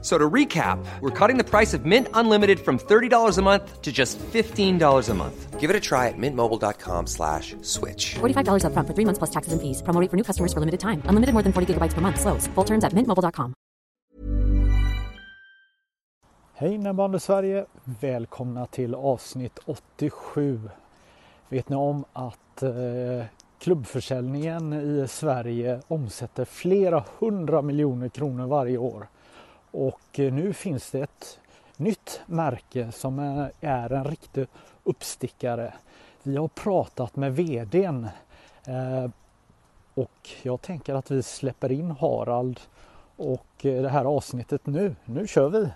So to recap, we're cutting the price of Mint Unlimited from $30 a month to just $15 a month. Give it a try at mintmobile.com slash switch. $45 upfront for three months plus taxes and fees. Promo rate for new customers for limited time. Unlimited more than 40 gigabytes per month. Slows. Full terms at mintmobile.com. Hej innebandy Sverige! Välkomna till avsnitt 87. Vet ni om att eh, klubbförsäljningen i Sverige omsätter flera hundra miljoner kronor varje år? Och eh, nu finns det ett nytt märke som är, en riktig uppstickare. Vi har pratat med VDn eh, och jag tänker att vi släpper in Harald och eh, det här avsnittet nu. Nu kör vi!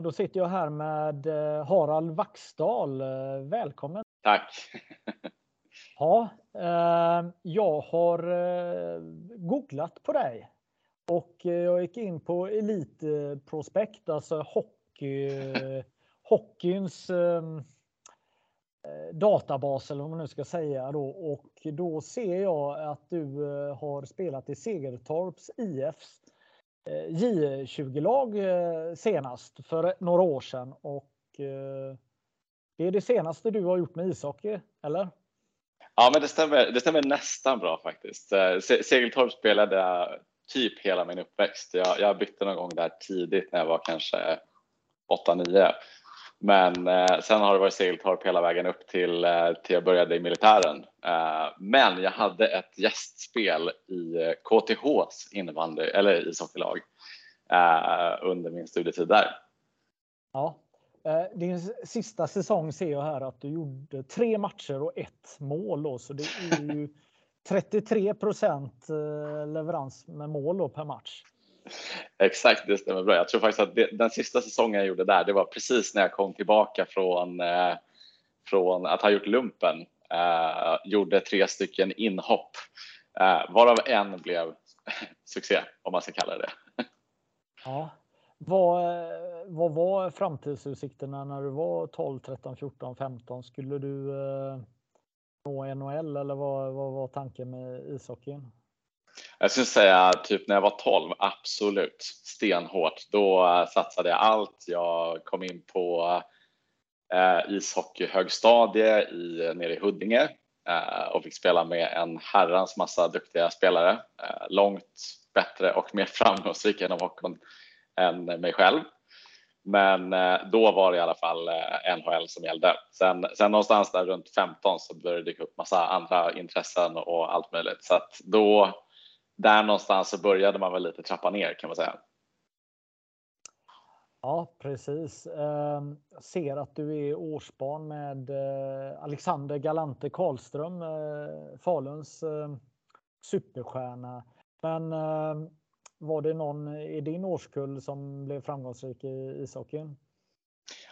Ja, då sitter jag här med eh, Harald Vaxdal. Eh, Välkommen! Tack. Ja, eh, jag har googlat på dig och jag gick in på Elite Prospect, alltså hockey, hockeyns eh, eh, databas eller vad man nu ska säga då och då ser jag att du har spelat i Segertorps IFs Eh, J20-lag eh, senast för några år sedan och eh, det är det senaste du har gjort med ishockey, eller? Ja, men det stämmer, det stämmer nästan bra faktiskt. Segeltorp spelade jag typ hela min uppväxt. Jag, jag bytte någon gång där tidigt när jag var kanske 8-9. Men eh, sen har det varit Segeltorp hela vägen upp till, eh, till jag började i militären. Eh, men jag hade ett gästspel i eh, KTHs innebandy eller ishockeylag eh, under min studietid där. Ja. Eh, Din sista säsong ser jag här att du gjorde tre matcher och ett mål. Då, så det är ju 33 procent leverans med mål per match. Exakt, det stämmer bra. Jag tror faktiskt att det, den sista säsongen jag gjorde där, det var precis när jag kom tillbaka från, eh, från att ha gjort lumpen. Eh, gjorde tre stycken inhopp, eh, varav en blev succé, om man ska kalla det Ja. Vad, eh, vad var framtidsutsikterna när du var 12, 13, 14, 15? Skulle du eh, nå NHL eller vad, vad var tanken med ishockeyn? Jag skulle säga typ när jag var 12, absolut stenhårt. Då eh, satsade jag allt. Jag kom in på eh, ishockeyhögstadie i, eh, nere i Huddinge eh, och fick spela med en herrans massa duktiga spelare. Eh, långt bättre och mer framgångsrika inom hockeyn än mig själv. Men eh, då var det i alla fall eh, NHL som gällde. Sen, sen någonstans där runt 15 så började det dyka upp massa andra intressen och allt möjligt. Så att då, där någonstans så började man väl lite trappa ner kan man säga. Ja, precis. Eh, Jag ser att du är årsbarn med eh, Alexander Galante Karlström, eh, Faluns eh, superstjärna. Men ehm, var det någon i din årskull som blev framgångsrik i ishockeyn?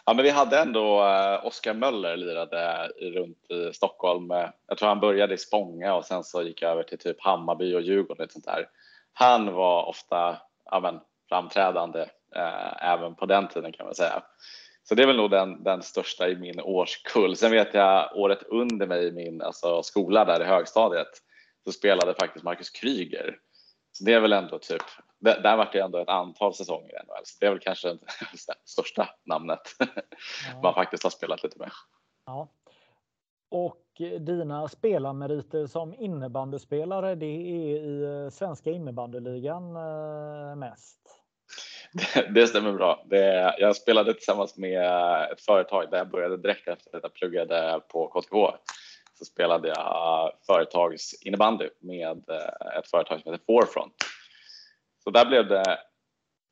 Ja, men vi hade ändå eh, Oskar Möller lirade runt i Stockholm. Eh, jag tror han började i Spånga och sen så gick jag över till typ Hammarby och Djurgården och sånt där. Han var ofta ja, men, framträdande eh, även på den tiden kan man säga. Så det är väl nog den, den största i min årskull. Sen vet jag året under mig i min alltså, skola där i högstadiet så spelade faktiskt Marcus Kryger. Så det är väl ändå typ, där, där var det ändå ett antal säsonger i NHL. Så det är väl kanske det största namnet man faktiskt har spelat lite med. Ja. Och dina spelarmeriter som innebandyspelare, det är i eh, svenska innebandyligan eh, mest. Det, det stämmer bra. Det, jag spelade tillsammans med ett företag där jag började direkt efter att jag pluggade på KTH. Så spelade jag företagsinnebandy med eh, ett företag som heter Forefront. Så där blev det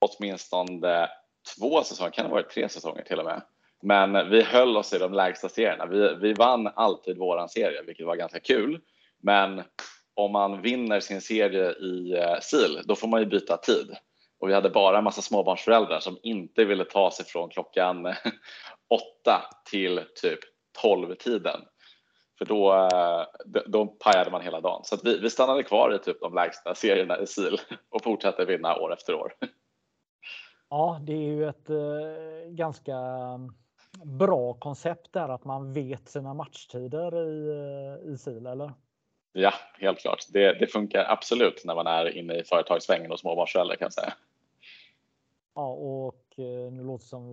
åtminstone två säsonger, kan det ha varit tre säsonger till och med. Men vi höll oss i de lägsta serierna. Vi, vi vann alltid våran serie, vilket var ganska kul. Men om man vinner sin serie i eh, SIL, då får man ju byta tid. och vi hade bara en massa småbarnsföräldrar som inte ville ta sig från klockan åtta till typ 12 tiden. För då, eh, då pajade man hela dagen. Så vi, vi stannade kvar i typ de lägsta serierna i SIL och fortsatte vinna år efter år. Ja, det är ju ett eh, ganska bra koncept där att man vet sina matchtider i, eh, i SIL, eller? Ja, helt klart. Det, det funkar absolut när man är inne i företagssvängen och småbarnsförälder kan jag säga. Ja, och eh, nu låter det som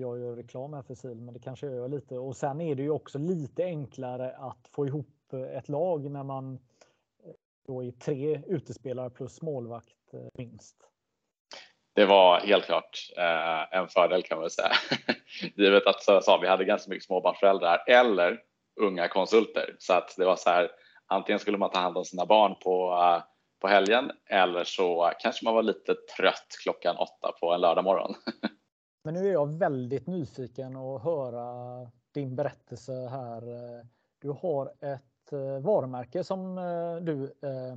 jag gör reklam här för SIL, men det kanske jag gör lite. Och sen är det ju också lite enklare att få ihop eh, ett lag när man eh, då är tre utespelare plus målvakt minst. Det var helt klart en fördel kan man säga. Givet att som jag sa, vi hade ganska mycket småbarnsföräldrar eller unga konsulter så att det var så här antingen skulle man ta hand om sina barn på, eh, på helgen eller så kanske man var lite trött klockan åtta på en lördag morgon. Men nu är jag väldigt nyfiken att höra din berättelse här. Du har ett eh, varumärke som eh, du eh,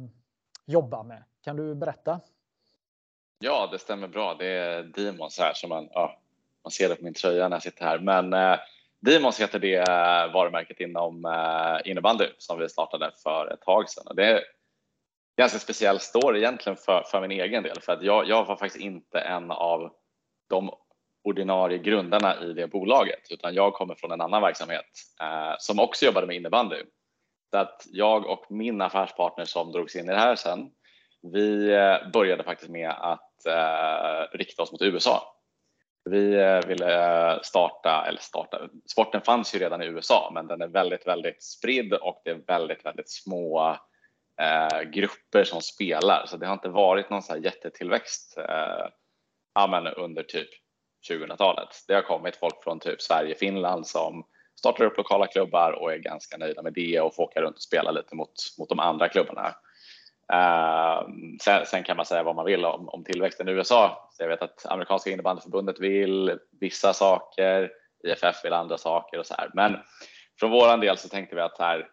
jobbar med. Kan du berätta? Ja, det stämmer bra. Det är Demons här som man, ja, man ser det på min tröja när jag sitter här. Men eh, Dimos heter det varumärket inom eh, innebandy som vi startade för ett tag sedan. Och det ganska speciell story egentligen för, för min egen del för att jag, jag var faktiskt inte en av de ordinarie grundarna i det bolaget utan jag kommer från en annan verksamhet eh, som också jobbade med innebandy. Så att jag och min affärspartner som drogs in i det här sen, vi eh, började faktiskt med att eh, rikta oss mot USA vi eh, ville starta, eller starta, sporten fanns ju redan i USA men den är väldigt, väldigt spridd och det är väldigt, väldigt små eh, grupper som spelar så det har inte varit någon så här jättetillväxt eh, under typ 2000-talet. Det har kommit folk från typ Sverige, Finland som startar upp lokala klubbar och är ganska nöjda med det och får åka runt och spela lite mot, mot de andra klubbarna. Uh, sen, sen, kan man säga vad man vill om, om tillväxten i USA. Så jag vet att amerikanska innebandyförbundet vill vissa saker, IFF vill andra saker och så här. Men från våran del så tänkte vi att här,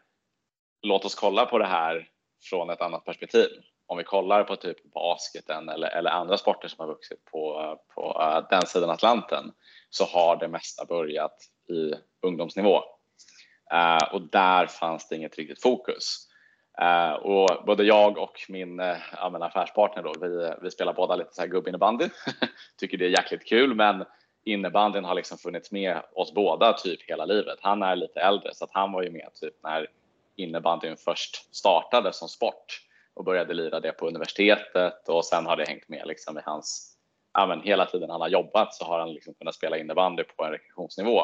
låt oss kolla på det här från ett annat perspektiv. Om vi kollar på typ basketen eller, eller andra sporter som har vuxit på, på uh, den sidan Atlanten så har det mesta börjat i ungdomsnivå. Uh, och där fanns det inget riktigt fokus. Uh, och både jag och min uh, affärspartner då, vi, vi spelar båda lite så här gubbinnebandy. Tycker det är jäkligt kul, men innebandyn har liksom funnits med oss båda typ hela livet. Han är lite äldre så att han var ju med typ när innebandyn först startade som sport och började lira det på universitetet och sen har det hängt med liksom i hans, ja men hela tiden han har jobbat så har han liksom kunnat spela innebandy på en rekreationsnivå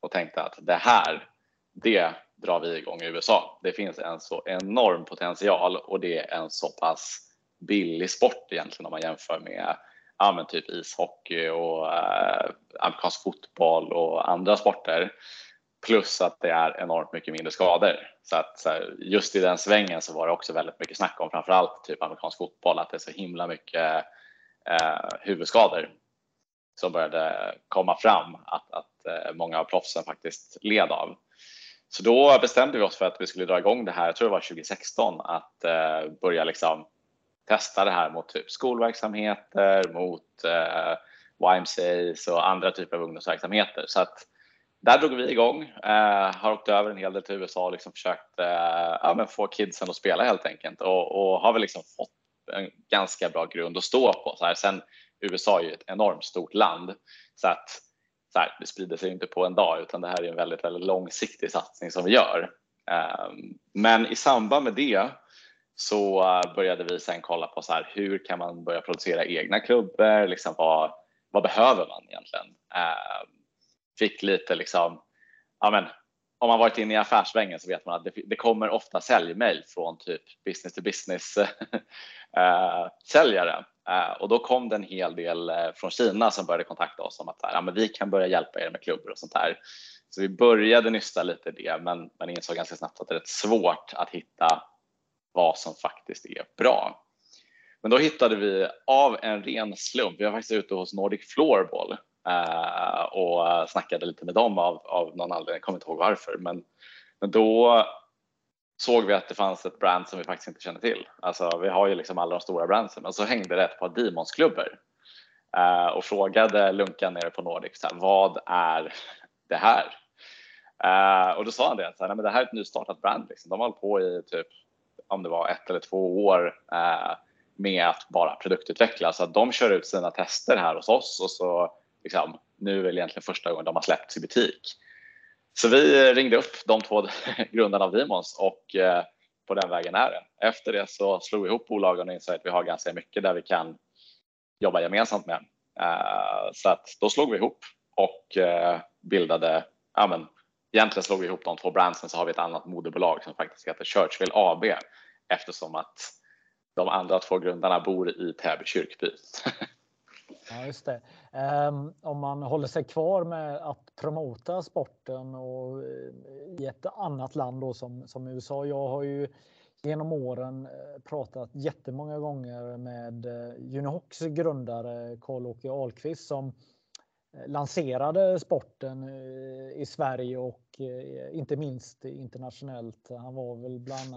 och tänkte att det här, det drar vi igång i USA. Det finns en så enorm potential och det är en så pass billig sport egentligen om man jämför med ja, typ ishockey och eh, amerikansk fotboll och andra sporter. Plus att det är enormt mycket mindre skador. Så att så här, just i den svängen så var det också väldigt mycket snack om framförallt typ amerikansk fotboll, att det är så himla mycket eh, huvudskador som började komma fram att, att eh, många av proffsen faktiskt led av. Så då bestämde vi oss för att vi skulle dra igång det här, jag tror det var 2016, att eh, börja liksom testa det här mot typ skolverksamheter, mot eh, YMCAs och andra typer av ungdomsverksamheter. Så att där drog vi igång, eh, har åkt över en hel del till USA och liksom försökt eh, ja, men få kidsen att spela helt enkelt och, och har väl liksom fått en ganska bra grund att stå på. Så här, sen USA är ju ett enormt stort land så att så här, det sprider sig inte på en dag utan det här är en väldigt, väldigt långsiktig satsning som vi gör. Eh, men i samband med det så eh, började vi sen kolla på så här, hur kan man börja producera egna klubbor? Liksom vad, vad behöver man egentligen? Eh, fick lite liksom, ja men, om man varit inne i affärsvängen så vet man att det, det kommer ofta säljmail från typ business to business äh, säljare äh, och då kom det en hel del eh, från Kina som började kontakta oss om att ja, men vi kan börja hjälpa er med klubbor och sånt där. Så vi började nysta lite i det men, men insåg ganska snabbt att det är rätt svårt att hitta vad som faktiskt är bra. Men då hittade vi av en ren slump, vi var faktiskt ute hos Nordic Floorball eh, och snackade lite med dem av, av någon anledning, jag kommer inte ihåg varför. Men, men då såg vi att det fanns ett brand som vi faktiskt inte kände till. Alltså, vi har ju liksom alla de stora brandsen, men så hängde det ett par Demonsklubbor eh, och frågade Lunkan nere på Nordic, så här, vad är det här? Eh, och då sa han det, så här, Nej, men det här är ett nystartat brand. Liksom. De har hållit på i typ, om det var ett eller två år eh, med att bara produktutveckla. Så att de kör ut sina tester här hos oss och så liksom, nu är det egentligen första gången de har släppts i butik. Så vi eh, ringde upp de två grundarna av Demons och eh, på den vägen är det. Efter det så slog vi ihop bolagen och insåg att vi har ganska mycket där vi kan jobba gemensamt med. Eh, så att då slog vi ihop och bildade ja, men, egentligen slog vi ihop de två brandsen så har vi ett annat moderbolag som faktiskt heter Churchville AB eftersom att de andra två grundarna bor i Täby kyrkby. Ja, just det. Um, om man håller sig kvar med att promota sporten och eh, i ett annat land då som, som USA. Jag har ju genom åren eh, pratat jättemånga gånger med eh, Unihocs grundare Karl-Åke Ahlqvist som lanserade sporten i Sverige och inte minst internationellt. Han var väl bland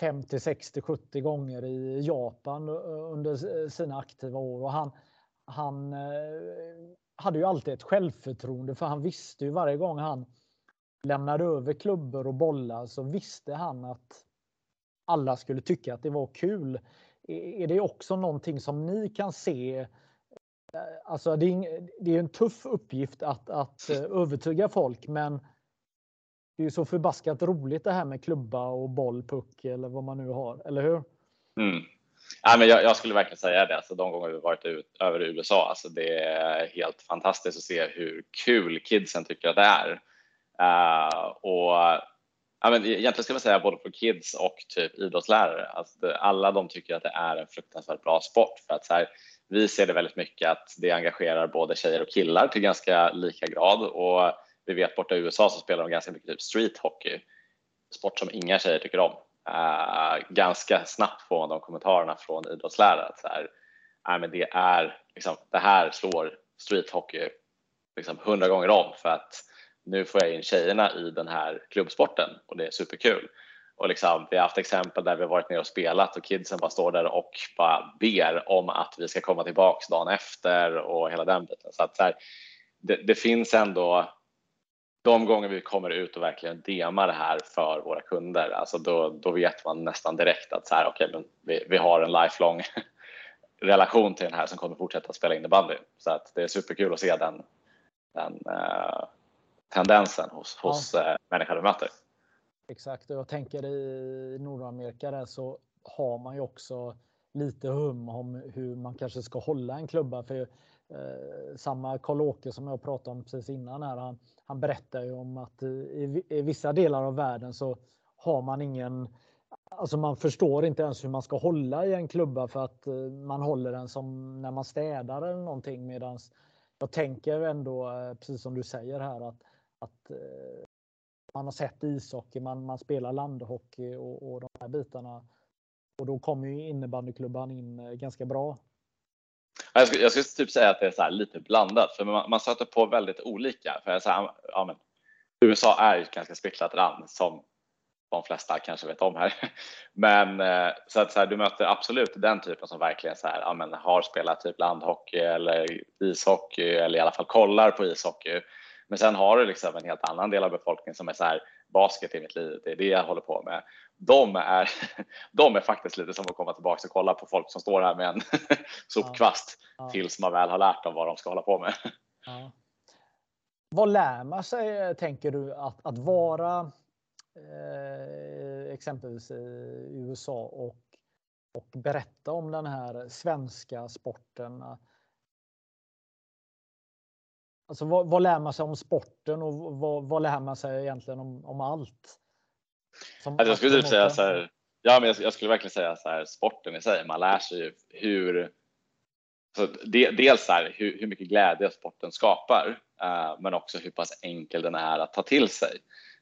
50, 60, 70 gånger i Japan eh, under eh, sina aktiva år och han, han eh, hade ju alltid ett självförtroende för han visste ju varje gång han lämnade över klubbor och bollar så visste han att alla skulle tycka att det var kul. Är det också någonting som ni kan se? Alltså det är, en tuff uppgift att, att övertyga folk men det är ju så förbaskat roligt det här med klubba och boll, puck eller vad man nu har, eller hur? Mm. Ja, men jag, jag, skulle verkligen säga det. Alltså, de gånger vi varit ut, över i USA, alltså, det är helt fantastiskt att se hur kul kidsen tycker att det är. Uh, och ja, men egentligen ska man säga både på kids och typ idrottslärare. Alltså, alla de tycker att det är en fruktansvärt bra sport för att så här, vi ser det väldigt mycket att det engagerar både tjejer och killar till ganska lika grad och vi vet borta i USA så spelar de ganska mycket typ street hockey, sport som inga tjejer tycker om. Uh, ganska snabbt får man de kommentarerna från idrottslärare att så här, nej, men det, är, liksom, det här slår street hockey liksom hundra gånger om för att nu får jag in tjejerna i den här klubbsporten och det är superkul. Och liksom, vi har haft exempel där vi har varit nere och spelat och kidsen bara står där och bara ber om att vi ska komma tillbaks dagen efter och hela den biten. Så att så här, det, det, finns ändå de gånger vi kommer ut och verkligen demar det här för våra kunder, alltså då, då vet man nästan direkt att så här, okay, men vi, vi har en lifelong relation till den här som kommer fortsätta spela innebandy. Så att det är superkul att se den, den uh, tendensen hos, ja. hos uh, människor vi möter. Exakt, och jag tänker i Nordamerika där så har man ju också lite hum om hur man kanske ska hålla en klubba. För Eh, samma Karl-Åke som jag pratade om precis innan här, han, han berättar ju om att i, i, vissa delar av världen så har man ingen Alltså man förstår inte ens hur man ska hålla i en klubba för att eh, man håller den som när man städar eller någonting medans jag tänker ändå eh, precis som du säger här att, att eh, man har sett ishockey, man, man spelar landhockey och, och de här bitarna. Och då kommer ju innebandyklubban in eh, ganska bra jag skulle, jag skulle typ säga att det är så lite blandat för man, man stöter på väldigt olika. För så här, ja, men, USA är ett ganska splittrat land som de flesta kanske vet om här. Men eh, så att så här, du möter absolut den typen som verkligen så här, ja, men, har spelat typ landhockey eller ishockey eller i alla fall kollar på ishockey. Men sen har du liksom en helt annan del av befolkningen som är så här, basket i mitt liv, det är det jag håller på med. De är, de är faktiskt lite som att komma tillbaka och kolla på folk som står här med en sopkvast ja. Tills man väl har lärt dem vad de ska hålla på med. Ja. Vad lär man sig, tänker du, att, att vara eh, exempelvis i USA och, och berätta om den här svenska sporten? Alltså vad, vad lär man sig om sporten och vad, vad lär man sig egentligen om, om allt? alltså jag skulle typ säga så här, ja, men jag, jag, skulle verkligen säga så här, sporten i sig, man lär sig hur så de, dels så här, hur, hur, mycket glädje sporten skapar, uh, men också hur pass enkel den är att ta till sig.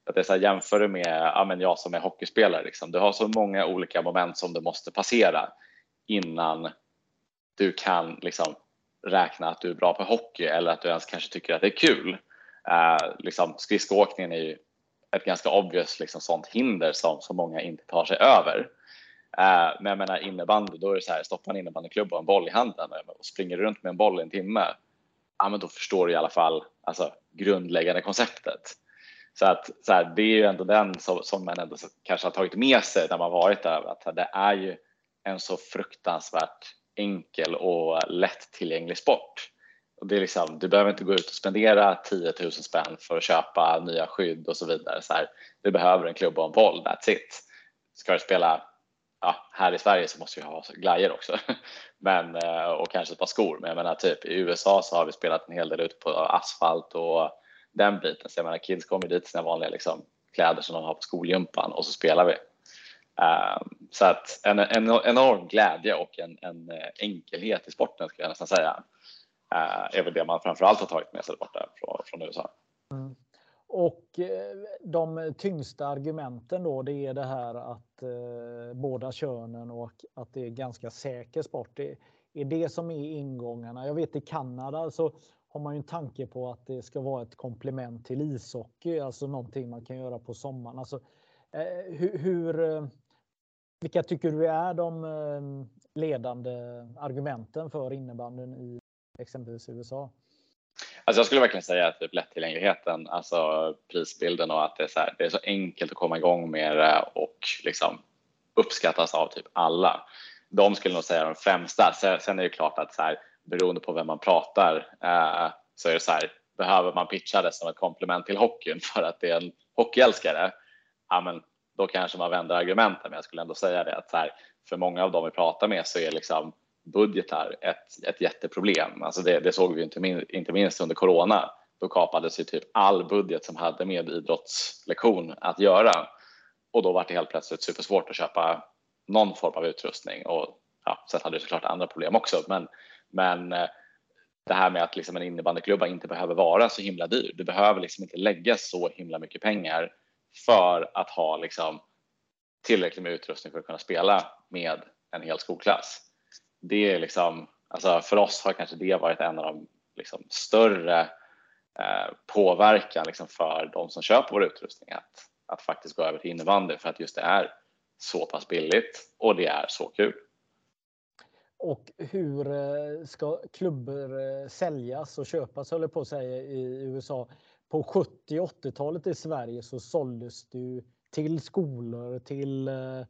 Att det är så här, jämför du med ja, men jag som är hockeyspelare, liksom. du har så många olika moment som du måste passera innan du kan liksom, räkna att du är bra på hockey eller att du ens kanske tycker att det är kul. Uh, liksom, skridskoåkningen är ju ett ganska obvious liksom, sånt hinder som, så många inte tar sig över. Uh, men jag menar innebandy, då är det så här, stoppa en innebandyklubb och en boll i handen och springer runt med en boll i en timme. Ja, men då förstår du i alla fall alltså, grundläggande konceptet. Så att så här, det är ju ändå den som, som man ändå kanske har tagit med sig när man varit där, att det är ju en så fruktansvärt enkel och lättillgänglig sport. Och det är liksom, du behöver inte gå ut och spendera 10 000 spänn för att köpa nya skydd och så vidare. Så här, du behöver en klubba och en boll, that's it. Ska du spela ja, här i Sverige så måste vi ha glajjor också men, eh, och kanske ett par skor. Men jag menar typ i USA så har vi spelat en hel del ute på asfalt och den biten. Så jag menar kids kommer dit i sina vanliga liksom, kläder som de har på skolgympan och så spelar vi. Ehm, så att en, en enorm glädje och en, en, eh, enkelhet i sporten skulle jag nästan säga ehm, är väl det man framförallt har tagit med sig borta från, från USA. Mm. Och eh, de tyngsta argumenten då det är det här att eh, båda könen och att det är ganska säker sport. Det är det som är ingångarna. Jag vet i Kanada så har man ju en tanke på att det ska vara ett komplement till ishockey, alltså någonting man kan göra på sommaren. Alltså, eh, hur, hur vilka tycker du är de eh, ledande argumenten för innebanden i exempelvis USA? Alltså jag skulle verkligen säga att typ lättillgängligheten, alltså prisbilden och att det är, så här, det är så enkelt att komma igång med det och liksom uppskattas av typ alla. De skulle nog säga de främsta. Sen är det klart att så här, beroende på vem man pratar eh, så är det så här, behöver man pitcha det som ett komplement till hockeyn för att det är en hockeyälskare, ja men då kanske man vänder argumenten. Men jag skulle ändå säga det att så här, för många av dem vi pratar med så är liksom budgetar ett, ett jätteproblem. Alltså det, det såg vi inte, min, inte minst under corona. Då kapades ju typ all budget som hade med idrottslektion att göra och då var det helt plötsligt supersvårt att köpa någon form av utrustning och ja, sen hade det såklart andra problem också. Men, men eh, det här med att liksom en innebandyklubba inte behöver vara så himla dyr. Du behöver liksom inte lägga så himla mycket pengar för att ha liksom tillräckligt med utrustning för att kunna spela med en hel skolklass. Det är liksom, alltså för oss har kanske det varit en av de liksom större eh, påverkan liksom för de som köper vår utrustning att, att faktiskt gå över till innebandy för att just det är så pass billigt och det är så kul. Och hur eh, ska klubbor eh, säljas och köpas, höll jag på att säga, i USA? På 70 80-talet i Sverige så såldes det till skolor, till eh,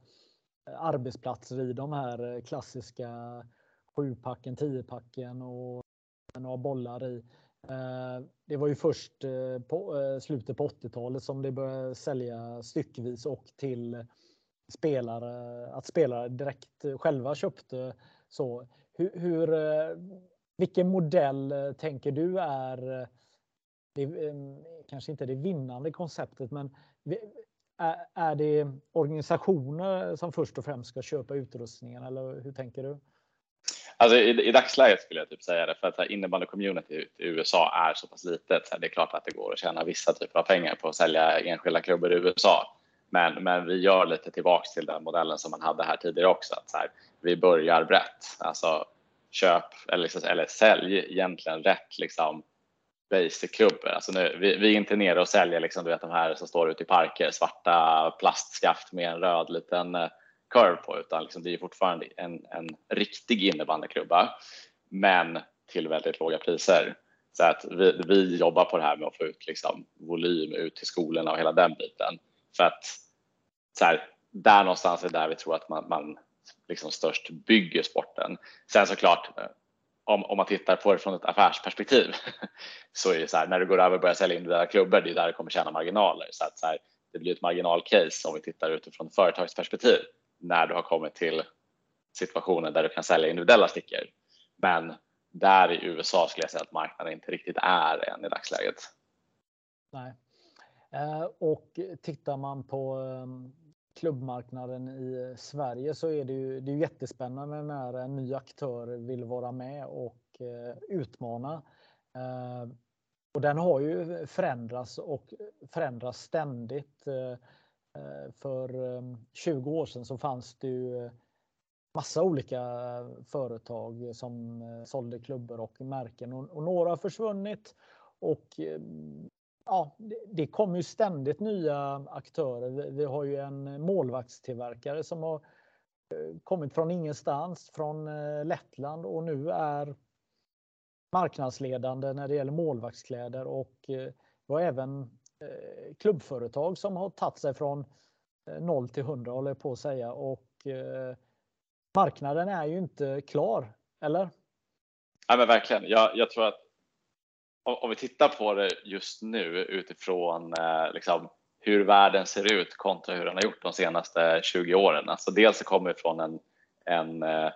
arbetsplatser i de här eh, klassiska sjupacken, tiopacken och några bollar i. Eh, det var ju först eh, på slutet på 80-talet som det började sälja styckvis och till spelare, att spelare direkt själva köpte så. Hur, hur vilken modell tänker du är det ehm, kanske inte det vinnande konceptet, men är det organisationer som först och främst ska köpa utrustningen eller hur tänker du? Alltså i, i dagsläget skulle jag typ säga det för att innebandy-community i USA är så pass litet. Så det är klart att det går att tjäna vissa typer av pengar på att sälja enskilda klubbar i USA. Men, men vi gör lite tillbaks till den modellen som man hade här tidigare också. Att så här, vi börjar brett. Alltså köp eller, eller sälj egentligen rätt liksom, basic-klubbor. Alltså nu, vi, vi, är inte nere och säljer liksom, du vet, de här som står ute i parker, svarta plastskaft med en röd liten kurv curve på, utan liksom, det är fortfarande en, en riktig innebandyklubba, men till väldigt låga priser. Så att vi, vi jobbar på det här med att få ut liksom volym ut till skolorna och hela den biten. För att så här, där någonstans är där vi tror att man, man liksom störst bygger sporten. Sen såklart, eh, om, om man tittar på det från ett affärsperspektiv så är det så här, när du går över och börjar sälja individuella klubbor, det är där du kommer tjäna marginaler. Så att så här, det blir ett marginalcase om vi tittar utifrån företagsperspektiv när du har kommit till situationen där du kan sälja individuella stickor. Men där i USA skulle jag säga att marknaden inte riktigt är än i dagsläget. Nej. Eh, och tittar man på ehm, klubbmarknaden i Sverige så är det ju, det är jättespännande när en ny aktör vill vara med och eh, utmana. Eh, och den har ju förändrats och förändras ständigt. Eh, eh, för eh, 20 år sedan så fanns det ju massa olika företag som sålde klubbor och märken och, några har försvunnit. Och ja, det kommer ju ständigt nya aktörer. Vi har ju en målvaktstillverkare som har eh, kommit från ingenstans, från eh, Lettland och nu är marknadsledande när det gäller målvaktskläder och eh, vi har även klubbföretag som har tagit sig från 0 till 100 håller jag på att säga och marknaden är ju inte klar, eller? Ja, men verkligen. Jag, jag tror att om, om, vi tittar på det just nu utifrån eh, liksom, hur världen ser ut kontra hur den har gjort de senaste 20 åren. Alltså dels så kommer vi från en, en eh,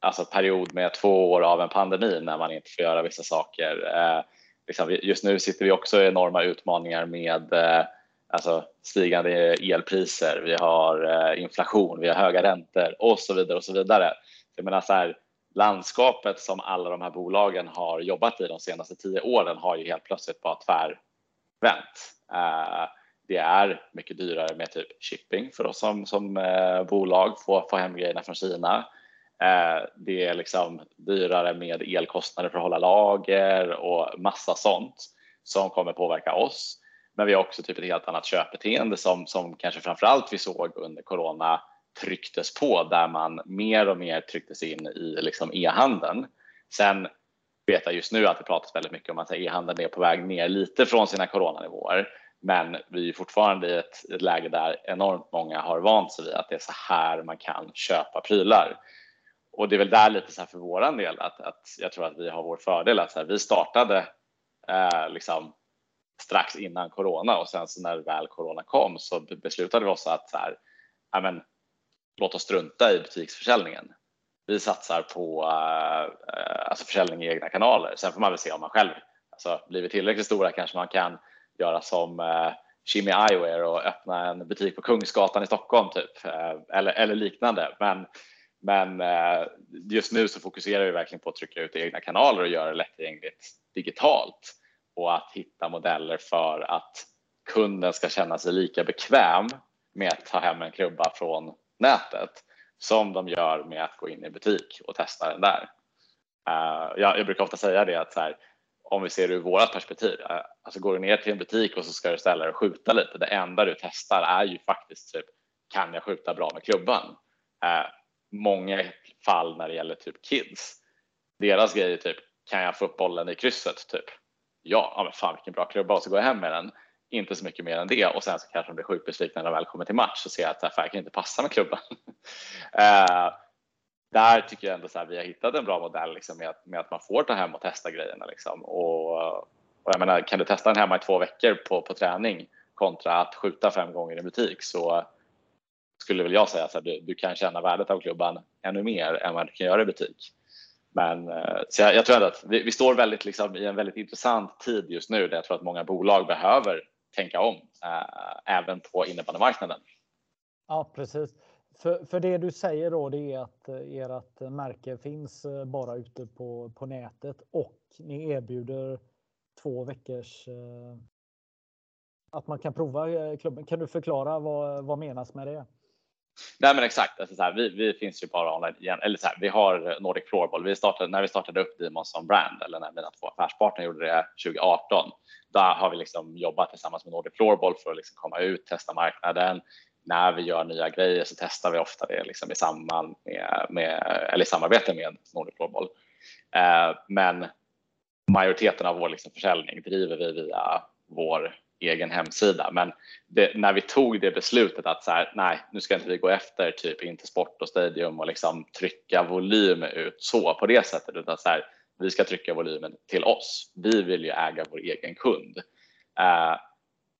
alltså period med två år av en pandemi när man inte får göra vissa saker. Eh, liksom, just nu sitter vi också i enorma utmaningar med eh, alltså stigande elpriser, vi har eh, inflation, vi har höga räntor och så vidare och så vidare. Jag menar så här, landskapet som alla de här bolagen har jobbat i de senaste tio åren har ju helt plötsligt bara tvärvänt. Eh, det är mycket dyrare med typ shipping för oss som, som eh, bolag, få, få hem grejerna från Kina. Eh, det är liksom dyrare med elkostnader för att hålla lager och massa sånt som kommer påverka oss. Men vi har också typ ett helt annat köpbeteende som, som kanske framförallt vi såg under corona trycktes på där man mer och mer trycktes in i liksom e-handeln. Sen vet jag just nu att det pratas väldigt mycket om att e-handeln är på väg ner lite från sina coronanivåer. Men vi är fortfarande i ett, ett läge där enormt många har vant sig vid att det är så här man kan köpa prylar. Och det är väl där lite så här för våran del att, att jag tror att vi har vår fördel att så här, vi startade eh, liksom strax innan corona och sen så när väl corona kom så beslutade vi oss att så här, men, låt oss strunta i butiksförsäljningen. Vi satsar på uh, alltså försäljning i egna kanaler. Sen får man väl se om man själv alltså, blir vi tillräckligt stora kanske man kan göra som uh, Jimmy Eyewear och öppna en butik på Kungsgatan i Stockholm typ uh, eller, eller liknande. Men, men uh, just nu så fokuserar vi verkligen på att trycka ut egna kanaler och göra det lättillgängligt digitalt och att hitta modeller för att kunden ska känna sig lika bekväm med att ta hem en klubba från nätet som de gör med att gå in i butik och testa den där. Uh, jag, jag, brukar ofta säga det att så här, om vi ser det ur vårat perspektiv, uh, alltså går du ner till en butik och så ska du ställa dig och skjuta lite, det enda du testar är ju faktiskt typ, kan jag skjuta bra med klubban? Uh, många fall när det gäller typ kids, deras grej är typ, kan jag få upp bollen i krysset? Typ ja, ja men fan vilken bra klubba och så går jag hem med den. Inte så mycket mer än det och sen så kanske de blir sjukt besvikna när de väl kommer till match och ser att det här kan inte passa med klubban. eh, där tycker jag ändå att vi har hittat en bra modell liksom, med, att, med att man får ta hem och testa grejerna. Liksom. Och, och jag menar, kan du testa den hemma i två veckor på, på träning kontra att skjuta fem gånger i butik så skulle väl jag säga att du, du kan känna värdet av klubban ännu mer än vad du kan göra i butik. Men eh, så jag, jag tror att vi, vi, står väldigt liksom, i en väldigt intressant tid just nu där jag tror att många bolag behöver tänka om eh, även på innebandymarknaden. Ja, precis. För, för det du säger då, det är att eh, ert märke finns eh, bara ute på, på nätet och ni erbjuder två veckors eh, att man kan prova eh, klubben. Kan du förklara vad, vad menas med det? Nej men exakt, alltså så här, vi, vi, finns ju bara online igen. Eller så här, vi har eh, Nordic Floorball. Vi startade, när vi startade upp Demon som brand eller när mina två affärspartner gjorde det 2018. Då har vi liksom jobbat tillsammans med Nordic Floorball för att liksom komma ut, testa marknaden. När vi gör nya grejer så testar vi ofta det liksom i, samband med, med, eller i samarbete med Nordic Floorball. Eh, men majoriteten av vår liksom försäljning driver vi via vår egen hemsida. Men det, när vi tog det beslutet att så här, nej, nu ska inte vi gå efter typ Intersport och Stadium och liksom trycka volym ut så på det sättet, utan så här, vi ska trycka volymen till oss. Vi vill ju äga vår egen kund. Eh,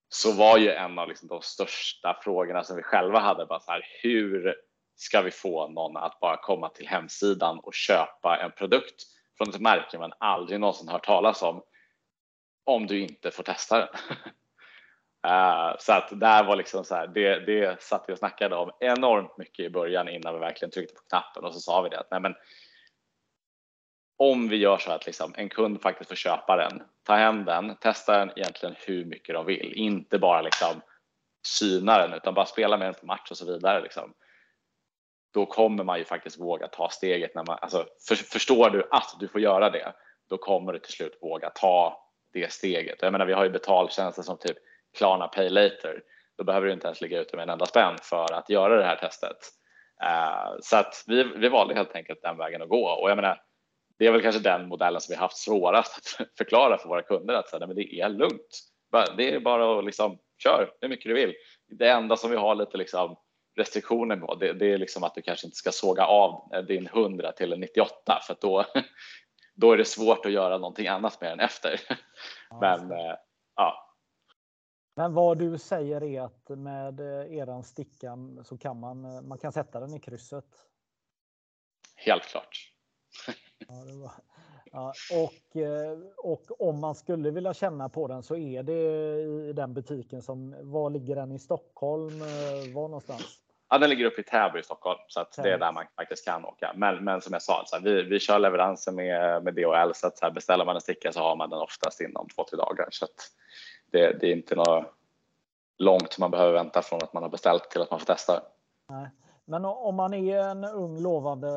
så var ju en av liksom de största frågorna som vi själva hade, bara så här, hur ska vi få någon att bara komma till hemsidan och köpa en produkt från ett märke man aldrig någonsin hört talas om om du inte får testa den. uh, så att där var liksom så här, det, det satt vi och snackade om enormt mycket i början innan vi verkligen tryckte på knappen och så sa vi det att nej men om vi gör så att liksom en kund faktiskt får köpa den, ta hem den, testa den egentligen hur mycket de vill, inte bara liksom syna den utan bara spela med den på match och så vidare. Liksom. Då kommer man ju faktiskt våga ta steget. När man, alltså, för, förstår du att du får göra det, då kommer du till slut våga ta det steget. Jag menar, vi har ju betaltjänster som typ Klarna Pay Later. Då behöver du inte ens ligga ute med en enda spänn för att göra det här testet. Uh, så att vi, vi valde helt enkelt den vägen att gå och jag menar, det är väl kanske den modellen som vi haft svårast att förklara för våra kunder att säga, men det är lugnt. Det är bara att liksom kör hur mycket du vill. Det enda som vi har lite liksom restriktioner på det, det är liksom att du kanske inte ska såga av din 100 till en 98 för då, då är det svårt att göra någonting annat med den efter. Ja, men eh, ja. Men vad du säger är att med eh, eran sticka så kan man, eh, man kan sätta den i krysset? Helt klart. Ja, var, ja, och, och om man skulle vilja känna på den så är det i den butiken som, var ligger den i Stockholm? Var någonstans? Ja, den ligger uppe i Täby i Stockholm så att det är där man faktiskt kan åka. Men, men som jag sa, så här, vi, vi kör leveranser med, med DHL så att så här, beställer man en sticka så har man den oftast inom två, tre dagar. Så att det, det är inte något långt man behöver vänta från att man har beställt till att man får testa. Nej. Men om man är en ung lovande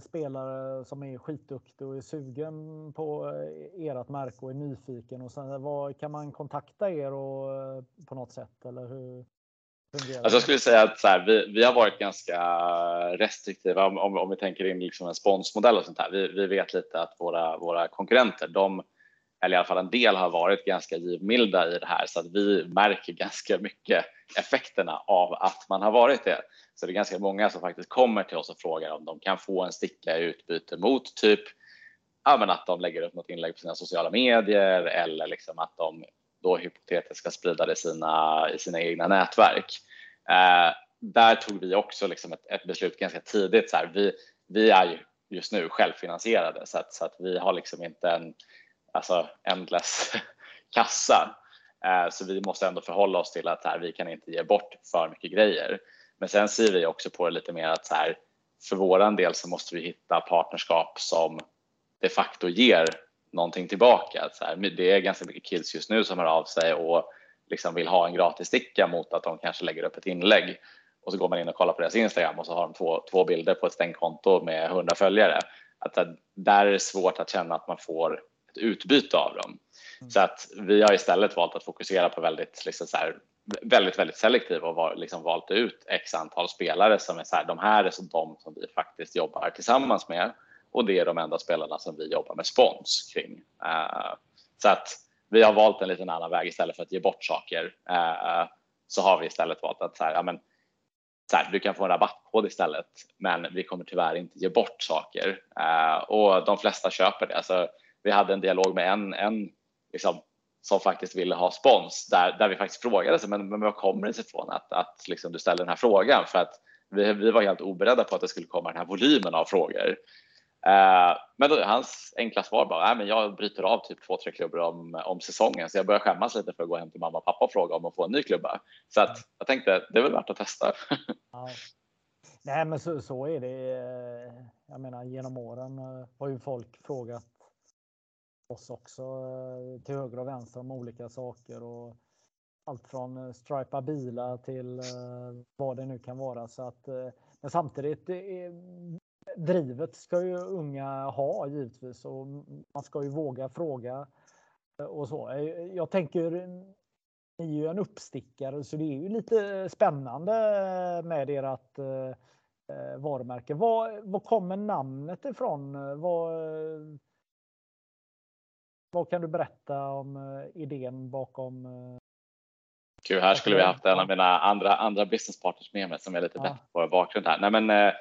spelare som är skitduktig och är sugen på ert märke och är nyfiken och sen, vad, kan man kontakta er och, på något sätt eller hur? Alltså jag skulle säga att så här, vi, vi har varit ganska restriktiva om, om, om vi tänker in liksom en sponsmodell och sånt här. Vi, vi vet lite att våra, våra konkurrenter, de, eller i alla fall en del har varit ganska givmilda i det här så att vi märker ganska mycket effekterna av att man har varit det. Så det är ganska många som faktiskt kommer till oss och frågar om de kan få en sticka i utbyte mot typ ja, men att de lägger upp något inlägg på sina sociala medier eller liksom att de då hypotetiskt ska sprida det i sina, i sina egna nätverk. Eh, där tog vi också liksom ett, ett beslut ganska tidigt. Så här, vi, vi är ju just nu självfinansierade så att, så att vi har liksom inte en alltså endless kassa. Eh, så vi måste ändå förhålla oss till att här, vi kan inte ge bort för mycket grejer. Men sen ser vi också på det lite mer att så här, för våran del så måste vi hitta partnerskap som de facto ger någonting tillbaka. Så här, det är ganska mycket kills just nu som hör av sig och liksom vill ha en gratis sticka mot att de kanske lägger upp ett inlägg och så går man in och kollar på deras Instagram och så har de två, två bilder på ett stängt konto med 100 följare. Att där är det svårt att känna att man får ett utbyte av dem. Mm. Så att vi har istället valt att fokusera på väldigt, liksom så här, väldigt, väldigt selektiv och var, liksom valt ut x antal spelare som är så här, de här är så de som vi faktiskt jobbar tillsammans med och det är de enda spelarna som vi jobbar med spons kring. Uh, så att vi har valt en liten annan väg istället för att ge bort saker. Uh, så har vi istället valt att så här, ja, men, så här, du kan få en rabattkod istället, men vi kommer tyvärr inte ge bort saker uh, och de flesta köper det. Alltså, vi hade en dialog med en, en liksom, som faktiskt ville ha spons där, där vi faktiskt frågade sig, men, men vad kommer det sig ifrån att, att liksom, du ställer den här frågan? För att vi, vi var helt oberedda på att det skulle komma den här volymen av frågor. Eh, men då, hans enkla svar bara, äh, men jag bryter av typ två, tre klubbor om, om säsongen så jag börjar skämmas lite för att gå hem till mamma och pappa och fråga om att få en ny klubba. Så att jag tänkte det är väl värt att testa. Ja. Nej, men så, så är det. Eh, jag menar genom åren eh, har ju folk frågat oss också eh, till höger och vänster om olika saker och allt från eh, stripa bilar till eh, vad det nu kan vara. Så att, men samtidigt drivet ska ju unga ha givetvis och man ska ju våga fråga och så. Jag tänker, ni är ju en uppstickare så det är ju lite spännande med ert varumärke. Var, var kommer namnet ifrån? Var, vad kan du berätta om eh, idén bakom? eh, Gud, här skulle vi haft en av mina andra, andra businesspartners med mig som är lite Ja. bättre på bakgrund här. Nej, men, eh,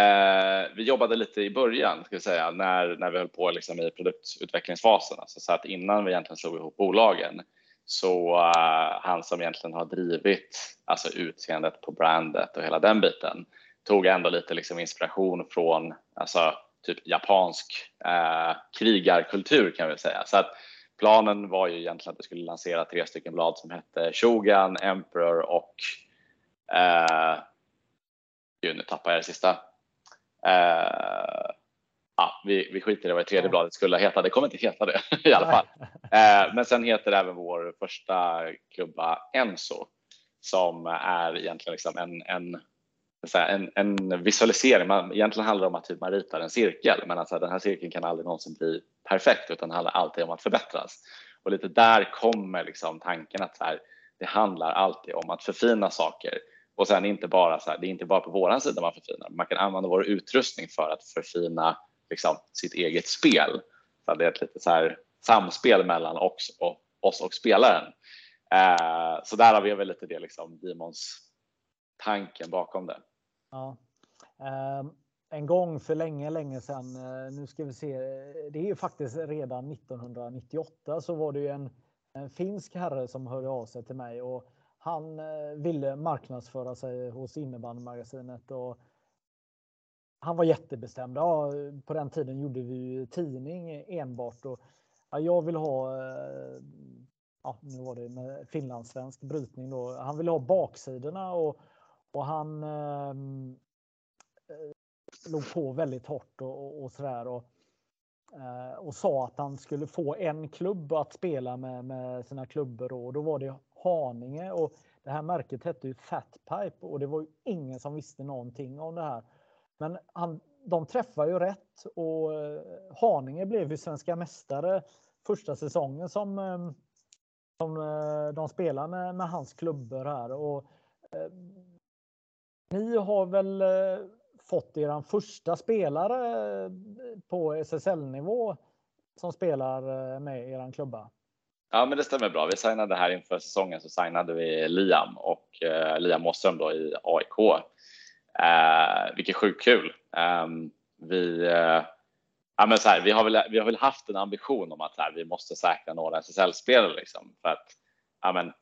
eh, vi jobbade lite i början, ska vi säga, när, när vi höll på liksom i produktutvecklingsfasen. Alltså, så att innan vi egentligen slog ihop bolagen så eh, han som egentligen har drivit alltså, utseendet på brandet och hela den biten tog ändå lite liksom, inspiration från alltså, typ japansk eh, krigarkultur kan vi säga. Så att planen var ju egentligen att vi skulle lansera tre stycken blad som hette Shogun, Emperor och eh, Gud, nu tappar jag det sista. Eh, ja, vi, vi skiter i vad det tredje bladet skulle heta. Det kommer inte heta det i alla fall. Eh, men sen heter även vår första klubba Enso som är egentligen liksom en, en, en, en visualisering. Man, egentligen handlar det om att typ man ritar en cirkel, men alltså den här cirkeln kan aldrig någonsin bli perfekt utan det handlar alltid om att förbättras. Och lite där kommer liksom tanken att så här, det handlar alltid om att förfina saker. Och sen inte bara så här, det är inte bara på våran sida man förfinar, man kan använda vår utrustning för att förfina liksom, sitt eget spel. Så det är ett lite så här samspel mellan oss och, oss och spelaren. Eh, så där har vi väl lite det liksom Demons tanken bakom det. Ja. Ehm, en gång för länge, länge sedan, eh, nu ska vi se, eh, det är ju faktiskt redan 1998 så var det ju en, en finsk herre som hörde av sig till mig och han eh, ville marknadsföra sig hos innebandymagasinet och han var jättebestämd. Ja, på den tiden gjorde vi ju tidning enbart och ja, jag vill ha ja, nu var det med finlandssvensk brytning då. Han ville ha baksidorna och, och han ehm, eh, låg på väldigt hårt och, och, och sådär. Och, eh, och sa att han skulle få en klubb att spela med, med sina klubbor och då var det Haninge och det här märket hette ju Fatpipe och det var ju ingen som visste någonting om det här. Men han, de träffar ju rätt och eh, Haninge blev ju svenska mästare första säsongen som, eh, som eh, de spelade med, med hans klubbor här. Och, eh, ni har väl eh, fått er första spelare eh, på SSL-nivå som spelar eh, med er klubba? Ja, men det stämmer bra. Vi signade här inför säsongen så signade vi Liam och eh, Liam Åström då i AIK. Eh, vilket är sjukt kul. Eh, vi, eh, ja, men så här, vi, har väl, vi har väl haft en ambition om att här, vi måste säkra några SSL-spelare. Liksom, för att, ja, men,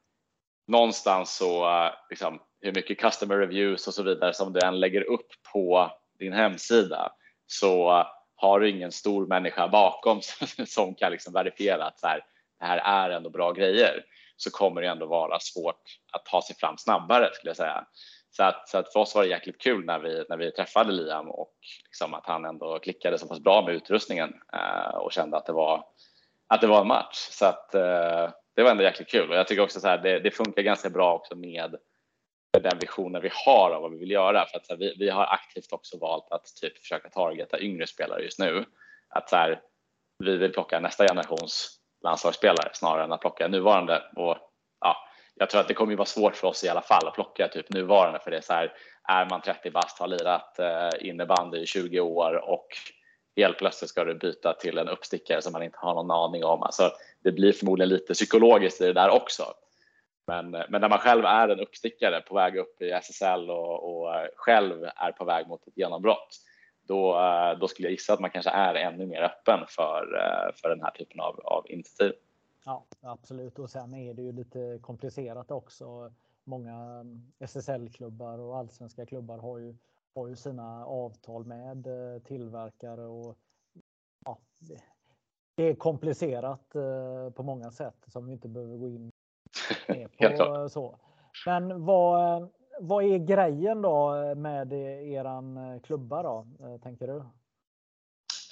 någonstans så, liksom, hur mycket customer reviews och så vidare som du än lägger upp på din hemsida så har du ingen stor människa bakom som kan liksom verifiera att så här, det här är ändå bra grejer så kommer det ändå vara svårt att ta sig fram snabbare skulle jag säga. Så att, så att för oss var det jäkligt kul när vi, när vi träffade Liam och liksom att han ändå klickade så pass bra med utrustningen eh, och kände att det var, att det var en match. Så att eh, det var ändå jäkligt kul och jag tycker också så här, det, det funkar ganska bra också med den visionen vi har av vad vi vill göra. För att så här, vi, vi har aktivt också valt att typ försöka targeta yngre spelare just nu. Att så här, vi vill plocka nästa generations landslagsspelare snarare än att plocka nuvarande. Och, ja, jag tror att det kommer ju vara svårt för oss i alla fall att plocka typ nuvarande för det är så här, är man 30 bast, har lirat eh, innebandy i 20 år och helt plötsligt ska du byta till en uppstickare som man inte har någon aning om. Alltså, det blir förmodligen lite psykologiskt i det där också. Men, men när man själv är en uppstickare på väg upp i SSL och, och själv är på väg mot ett genombrott, då, då skulle jag gissa att man kanske är ännu mer öppen för, för den här typen av, av initiativ. Ja, absolut. Och sen är det ju lite komplicerat också. Många SSL-klubbar och allsvenska klubbar har ju, har ju sina avtal med eh, tillverkare och ja, det, är komplicerat eh, på många sätt som vi inte behöver gå in Helt klart. Så. Men vad, vad är grejen då med eran klubba då, eh, tänker du?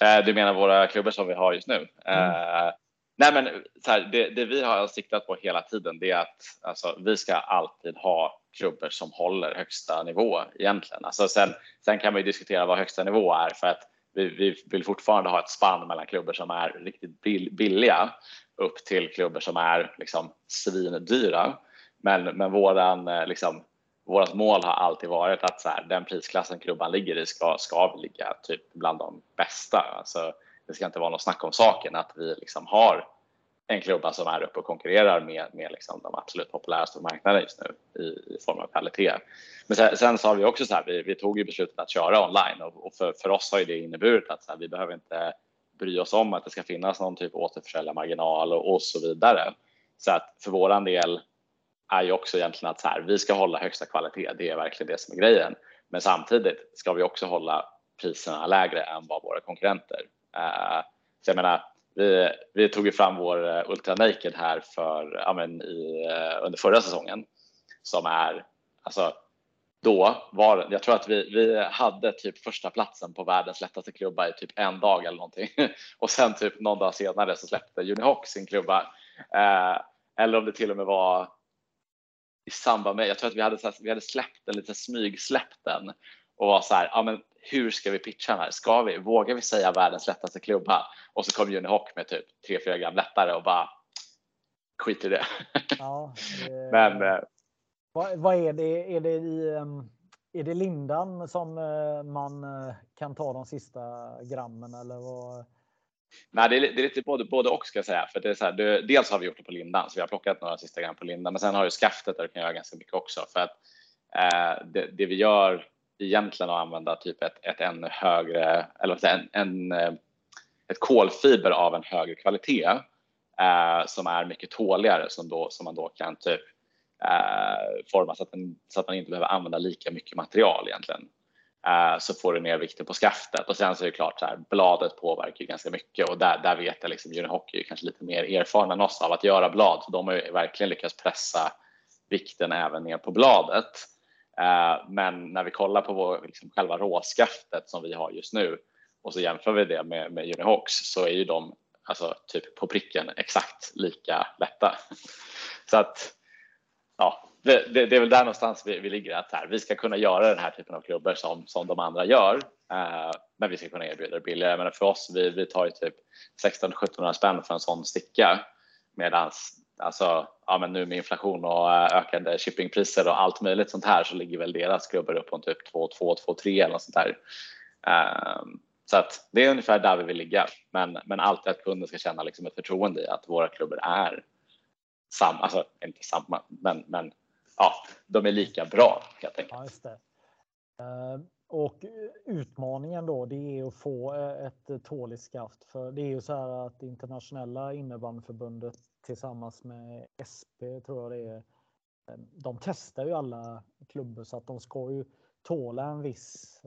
Eh, Du menar våra klubbar som vi har just nu? Eh, nej men så här, det, det vi har siktat på hela tiden det är att alltså, vi ska alltid ha klubbor som håller högsta nivå egentligen. Alltså, sen, sen kan man ju diskutera vad högsta nivå är för att vi, vi vill fortfarande ha ett spann mellan klubbor som är riktigt bill, billiga upp till klubbor som är liksom svindyra. Men, men våran, eh, liksom, vårat mål har alltid varit att så här, den prisklassen klubban ligger i ska, ska vi ligga typ bland de bästa. Alltså, det ska inte vara något snack om saken att vi liksom har en klubba som är uppe och konkurrerar med, med liksom de absolut populäraste på marknaden just nu i, i form av kvalitet. Men sen, sen så har vi också så här, vi, vi tog ju beslutet att köra online och, och för, för oss har ju det inneburit att så här, vi behöver inte bry oss om att det ska finnas någon typ av återförsäljarmarginal och, och så vidare. Så att för våran del är ju också egentligen att så här, vi ska hålla högsta kvalitet. Det är verkligen det som är grejen. Men samtidigt ska vi också hålla priserna lägre än vad våra konkurrenter. Uh, så jag menar, vi, vi tog ju fram vår eh, Ultra Naked här för, ja, men i, uh, under förra säsongen som är alltså då var jag tror att vi, vi hade typ första platsen på världens lättaste klubba i typ en dag eller någonting och sen typ någon dag senare så släppte Unihawk sin klubba. Eh, eller om det till och med var i samband med, jag tror att vi hade, vi hade släppt den, lite smygsläppt den och var så här, ja men hur ska vi pitcha den här? Ska vi, vågar vi säga världens lättaste klubba? Och så kom Unihawk med typ 3-4 gram lättare och bara skit i det. Ja, det... men eh, vad, vad, är det? Är det i ehm, är det lindan som eh, man eh, kan ta de sista grammen eller vad? Nej, det är, det är lite både, både och ska jag säga. För det är så här, det, dels har vi gjort det på lindan, så vi har plockat några sista gram på lindan, men sen har du skaftet där du kan göra ganska mycket också för att eh, det, det, vi gör egentligen att använda typ ett, ett ännu högre eller en, en, eh, ett kolfiber av en högre kvalitet eh, som är mycket tåligare som, då, som man då kan typ eh, forma så att, den, så att man inte behöver använda lika mycket material egentligen. Eh, så får du ner vikten på skaftet och sen så är det klart så här, bladet påverkar ju ganska mycket och där, där vet jag liksom Unihockey är kanske lite mer erfarna än oss av att göra blad. Så de har ju verkligen lyckats pressa vikten även ner på bladet. Eh, men när vi kollar på vår, liksom själva råskaftet som vi har just nu och så jämför vi det med, med Unihawks så är ju de alltså typ på pricken exakt lika lätta. Så att ja, det, det, det, är väl där någonstans vi, vi ligger, att här, vi ska kunna göra den här typen av klubbor som, som de andra gör, eh, men vi ska kunna erbjuda det billigare. Men för oss, vi, vi tar ju typ 1600-1700 spänn för en sån sticka medan alltså, ja, men nu med inflation och ökade ökande shippingpriser och allt möjligt sånt här så ligger väl deras klubbor upp på typ 2 2 2 3 eller något sånt där. Eh, så att det är ungefär där vi vill ligga, men, men alltid att kunden ska känna liksom ett förtroende i att våra klubbor är samma, alltså inte samma, men, men ja, de är lika bra helt enkelt. Ja. Uh, och utmaningen då, det är att få eh, ett tåligt skaft. För det är ju så här att internationella innebandyförbundet tillsammans med SP tror jag det är. Eh, de testar ju alla klubbor så att de ska ju tåla en viss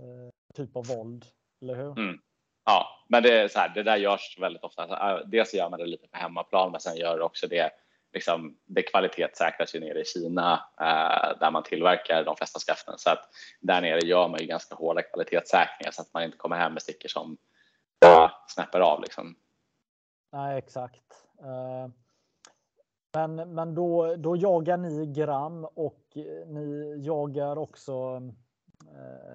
typ av våld, eller hur? Mm. Ja, men det är så här, det där görs väldigt ofta. Dels gör man det lite på hemmaplan, men sen gör det också det liksom, det kvalitetssäkras ju nere i Kina eh, där man tillverkar de flesta skaften. Så att där nere gör man ju ganska hårda kvalitetssäkringar så att man inte kommer hem med stickor som uh, snäpper av. Liksom. Nej, exakt. Uh, men men då, då jagar ni gram och eh, ni jagar också eh,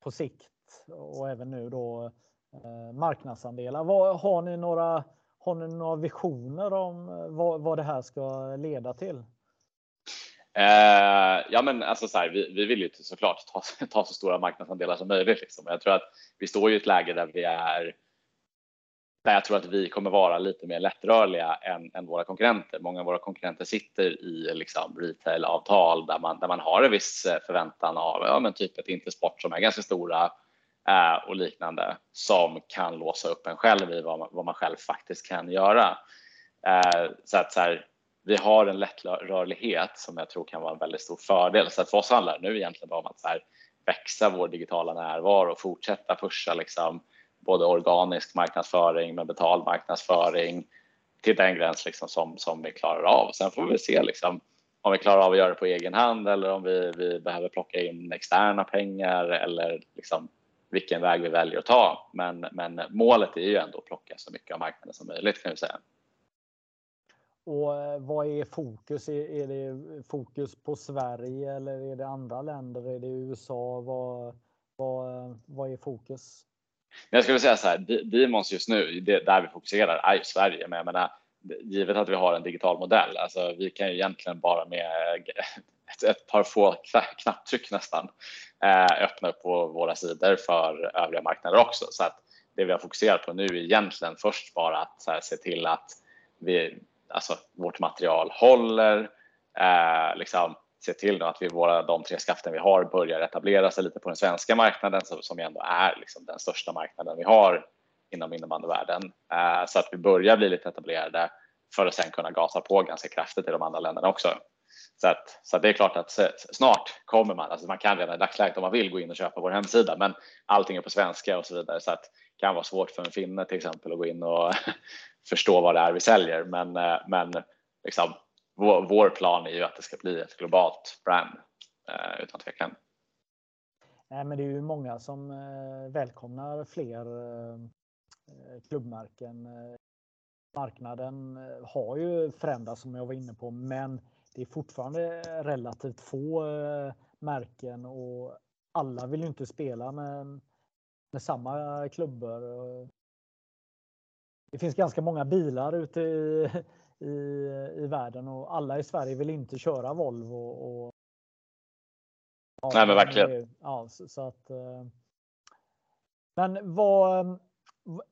på sikt och även nu då eh, marknadsandelar. Vad, har ni några har ni några visioner om eh, vad, vad det här ska leda till? Eh, ja, men alltså så här, vi, vi vill ju såklart ta, ta så stora marknadsandelar som möjligt. Liksom. Jag tror att vi står i ett läge där vi är där jag tror att vi kommer vara lite mer lättrörliga än, än våra konkurrenter. Många av våra konkurrenter sitter i liksom, retailavtal där man, där man har en viss eh, förväntan av ja, men typ ett Intersport som är ganska stora Eh, och liknande som kan låsa upp en själv i vad man, vad man själv faktiskt kan göra. Eh, så att så här, vi har en lättrörlighet som jag tror kan vara en väldigt stor fördel. Så att för oss handlar det nu egentligen bara om att så här, växa vår digitala närvaro och fortsätta pusha liksom både organisk marknadsföring med betald marknadsföring till den gräns liksom som, som vi klarar av. Sen får vi se liksom, om vi klarar av att göra det på egen hand eller om vi, vi behöver plocka in externa pengar eller liksom vilken väg vi väljer att ta. Men, men målet är ju ändå att plocka så mycket av marknaden som möjligt kan vi säga. Och eh, vad är fokus? Är det fokus på Sverige eller är det andra länder? Är det USA? Vad, vad, vad är fokus? Jag skulle säga så här, Demons just nu, det, där vi fokuserar är ju Sverige, men jag menar givet att vi har en digital modell, alltså vi kan ju egentligen bara med ett, ett par få knapptryck nästan eh, öppna upp på våra sidor för övriga marknader också. Så att det vi har fokuserat på nu är egentligen först bara att här, se till att vi, alltså, vårt material håller, eh, liksom, se till att vi, våra, de tre skaften vi har börjar etablera sig lite på den svenska marknaden som ändå är liksom, den största marknaden vi har inom innebandyvärlden. Eh, så att vi börjar bli lite etablerade för att sen kunna gasa på ganska kraftigt i de andra länderna också. Så, att, så att det är klart att snart kommer man, alltså man kan redan i dagsläget om man vill gå in och köpa vår hemsida, men allting är på svenska och så vidare så att det kan vara svårt för en finne till exempel att gå in och förstå vad det är vi säljer. Men, eh, men liksom, vår, vår plan är ju att det ska bli ett globalt brand eh, utan tvekan. Nej, men det är ju många som eh, välkomnar fler klubbmärken marknaden har ju förändrats som jag var inne på, men det är fortfarande relativt få eh, märken och alla vill ju inte spela med, med samma klubbor. Det finns ganska många bilar ute i, i, i världen och alla i Sverige vill inte köra Volvo. Och, ja, Nej, men verkligen. Ja, så, så att. Eh, men vad,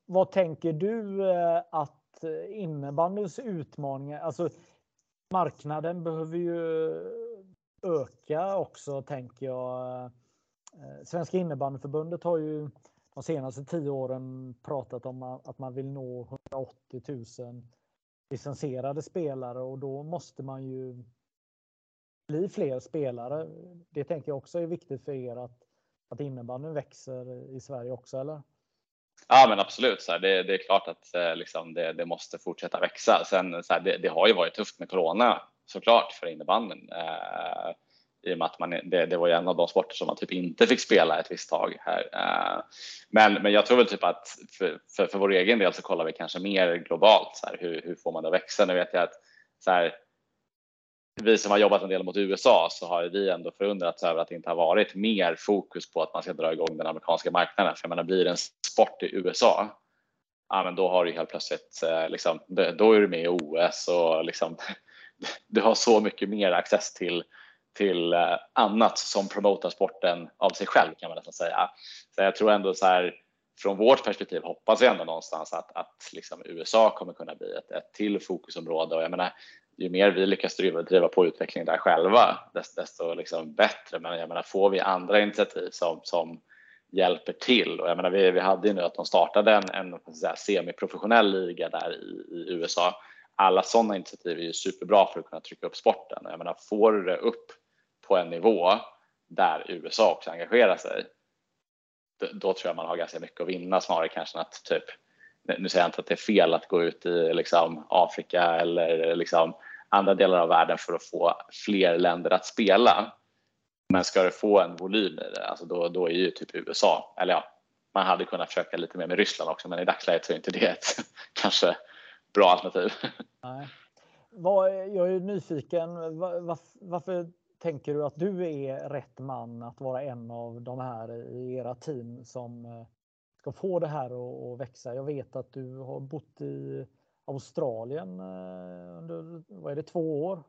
vad tänker du att innebandyns utmaningar, alltså marknaden behöver ju öka också tänker jag. Eh, Svenska innebandyförbundet har ju de senaste tio åren pratat om att man vill nå 180 000 licensierade spelare och då måste man ju bli fler spelare. Det tänker jag också är viktigt för er att, att innebandyn växer i Sverige också, eller? Ja men absolut, så här, det, det, är klart att eh, liksom, det, det, måste fortsätta växa. Sen, så här, det, det, har ju varit tufft med corona såklart för innebandyn. Eh, I och med att man, det, det var ju en av de sporter som man typ inte fick spela ett visst tag här. Eh, men, men jag tror väl typ att för, för, för vår egen del så kollar vi kanske mer globalt. Så här, hur, hur får man det att växa? Nu vet jag att så här, vi som har jobbat en del mot USA så har vi ändå förundrats över att det inte har varit mer fokus på att man ska dra igång den amerikanska marknaden. För jag menar, blir det en sport i USA, ja, men då har du helt plötsligt, eh, liksom, då är du med i OS och liksom, du har så mycket mer access till, till eh, annat som promotar sporten av sig själv kan man nästan säga. Så jag tror ändå så här, från vårt perspektiv hoppas vi ändå någonstans att, att liksom USA kommer kunna bli ett, ett till fokusområde och jag menar ju mer vi lyckas driva, driva på utvecklingen där själva, desto, desto liksom bättre. Men jag menar, får vi andra initiativ som, som hjälper till och jag menar, vi, vi hade ju nu att de startade en, en semiprofessionell liga där i, i USA. Alla sådana initiativ är ju superbra för att kunna trycka upp sporten. Jag menar, får du det upp på en nivå där USA också engagerar sig, då, då tror jag man har ganska mycket att vinna snarare kanske än att typ nu säger jag inte att det är fel att gå ut i liksom, Afrika eller liksom, andra delar av världen för att få fler länder att spela. Men ska du få en volym i det, alltså då, då är ju typ USA, eller ja, man hade kunnat försöka lite mer med Ryssland också, men i dagsläget så är inte det ett kanske bra alternativ. Nej. jag är nyfiken, varför tänker du att du är rätt man att vara en av de här i era team som eh, ska få det här att växa? Jag vet att du har bott i Australien eh, under vad är det, två år?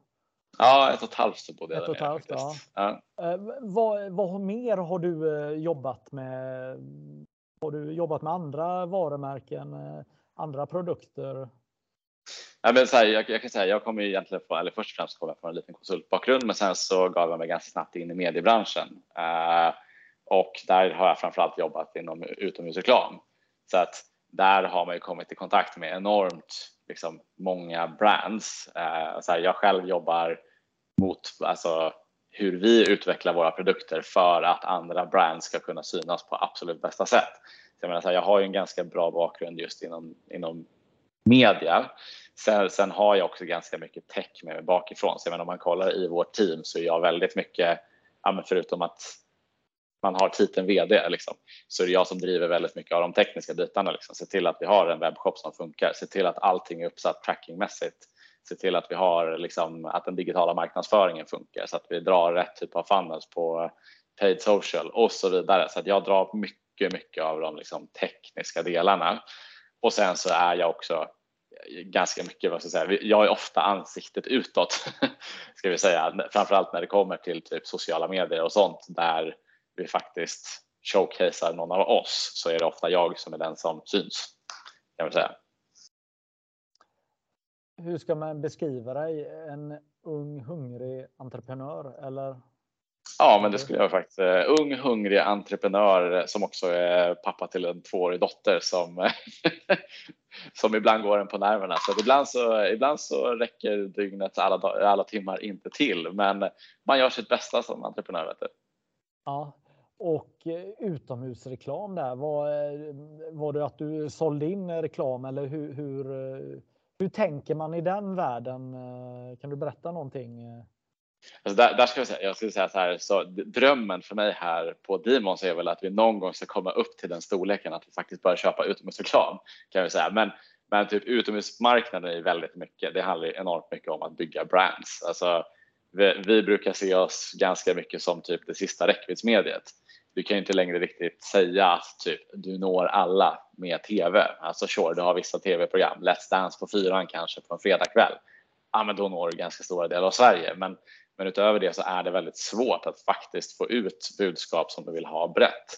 Ja, ett och ett halvt så bodde jag ett och ett halvt, ja. ja. Eh, vad, vad mer har du eh, jobbat med? Har du jobbat med andra varumärken, andra produkter? Ja, men så här, jag, jag, kan säga, jag kommer egentligen från, eller först och främst kommer från en liten konsultbakgrund, men sen så gav jag mig ganska snabbt in i mediebranschen. Uh, och där har jag framförallt jobbat inom utomhusreklam. Så att där har man ju kommit i kontakt med enormt liksom, många brands. Eh, så här, jag själv jobbar mot alltså, hur vi utvecklar våra produkter för att andra brands ska kunna synas på absolut bästa sätt. Så jag, menar, så här, jag har ju en ganska bra bakgrund just inom, inom media. Sen, sen, har jag också ganska mycket tech med mig bakifrån. Så jag menar, om man kollar i vårt team så är jag väldigt mycket, ja, förutom att man har titeln VD liksom, så är det jag som driver väldigt mycket av de tekniska bitarna. Liksom. Se till att vi har en webbshop som funkar, se till att allting är uppsatt trackingmässigt, se till att vi har liksom, att den digitala marknadsföringen funkar så att vi drar rätt typ av funnels på paid social och så vidare. Så att jag drar mycket, mycket av de liksom, tekniska delarna. Och sen så är jag också ganska mycket, vad ska jag säga, jag är ofta ansiktet utåt ska vi säga, framförallt när det kommer till typ sociala medier och sånt där vi faktiskt showcasear någon av oss så är det ofta jag som är den som syns. Kan vi säga. Hur ska man beskriva dig? En ung hungrig entreprenör eller? Ja, men det skulle jag faktiskt. Uh, ung, hungrig entreprenör som också är pappa till en tvåårig dotter som, som ibland går en på nerverna. Så ibland så, ibland så räcker dygnets alla, alla timmar inte till, men man gör sitt bästa som entreprenör. Vet du. Ja, och eh, utomhusreklam där, var, eh, var det att du sålde in reklam eller hur, hur, eh, hur tänker man i den världen? Kan du berätta någonting? Alltså där, där ska jag, säga, jag skulle säga så här, så drömmen för mig här på Demons är väl att vi någon gång ska komma upp till den storleken att vi faktiskt börjar köpa utomhusreklam kan vi säga. Men, men typ utomhusmarknaden är väldigt mycket. Det handlar enormt mycket om att bygga brands. Alltså, vi, vi brukar se oss ganska mycket som typ det sista räckviddsmediet. Du kan ju inte längre riktigt säga att typ, du når alla med TV. Alltså sure, du har vissa TV-program. Let's Dance på fyran kanske på en fredagkväll. Ja, men då når du ganska stora delar av Sverige. Men men utöver det så är det väldigt svårt att faktiskt få ut budskap som du vill ha brett.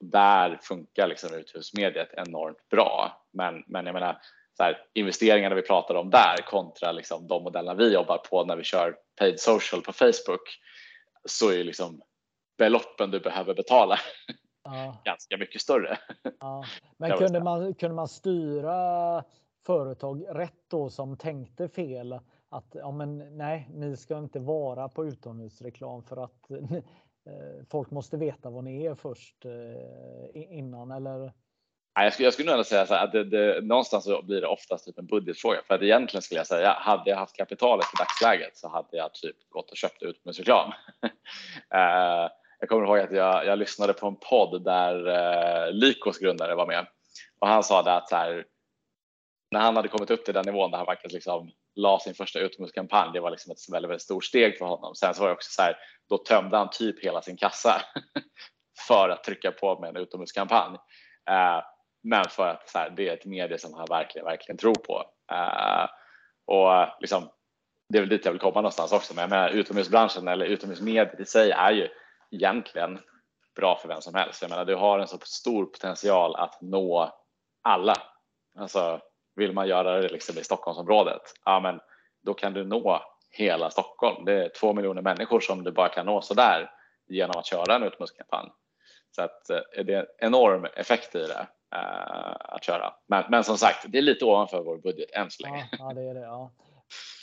Där funkar liksom uthusmediet enormt bra. Men, men jag menar, så här, investeringarna vi pratar om där kontra liksom de modellerna vi jobbar på när vi kör paid social på Facebook så är liksom beloppen du behöver betala ja. ganska mycket större. Ja. Men kunde man, kunde man styra företag rätt då som tänkte fel? att ja, men nej, ni ska inte vara på utomhusreklam för att eh, folk måste veta vad ni är först eh, innan eller? Jag skulle, jag skulle nog säga så här, att det, det, någonstans så blir det oftast typ en budgetfråga för att egentligen skulle jag säga hade jag haft kapitalet i dagsläget så hade jag typ gått och köpt utomhusreklam. uh, jag kommer ihåg att jag, jag lyssnade på en podd där eh, Lykos grundare var med och han sa det att så här, när han hade kommit upp till den nivån där han faktiskt liksom la sin första utomhuskampanj. Det var liksom ett väldigt, väldigt stort steg för honom. Sen så var det också så här, då tömde han typ hela sin kassa för att trycka på med en utomhuskampanj. Eh, men för att så här, det är ett medie som han verkligen, verkligen tror på. Eh, och liksom, det är väl dit jag vill komma någonstans också. Men jag menar, utomhusbranschen eller utomhusmediet i sig är ju egentligen bra för vem som helst. Jag menar, du har en så stor potential att nå alla. Alltså, vill man göra det liksom i Stockholmsområdet, ja, men då kan du nå hela Stockholm. Det är två miljoner människor som du bara kan nå så där genom att köra en utmuskningskampanj. Så att eh, det är en enorm effekt i det eh, att köra. Men, men, som sagt, det är lite ovanför vår budget än så länge. Ja, ja det är det. Ja.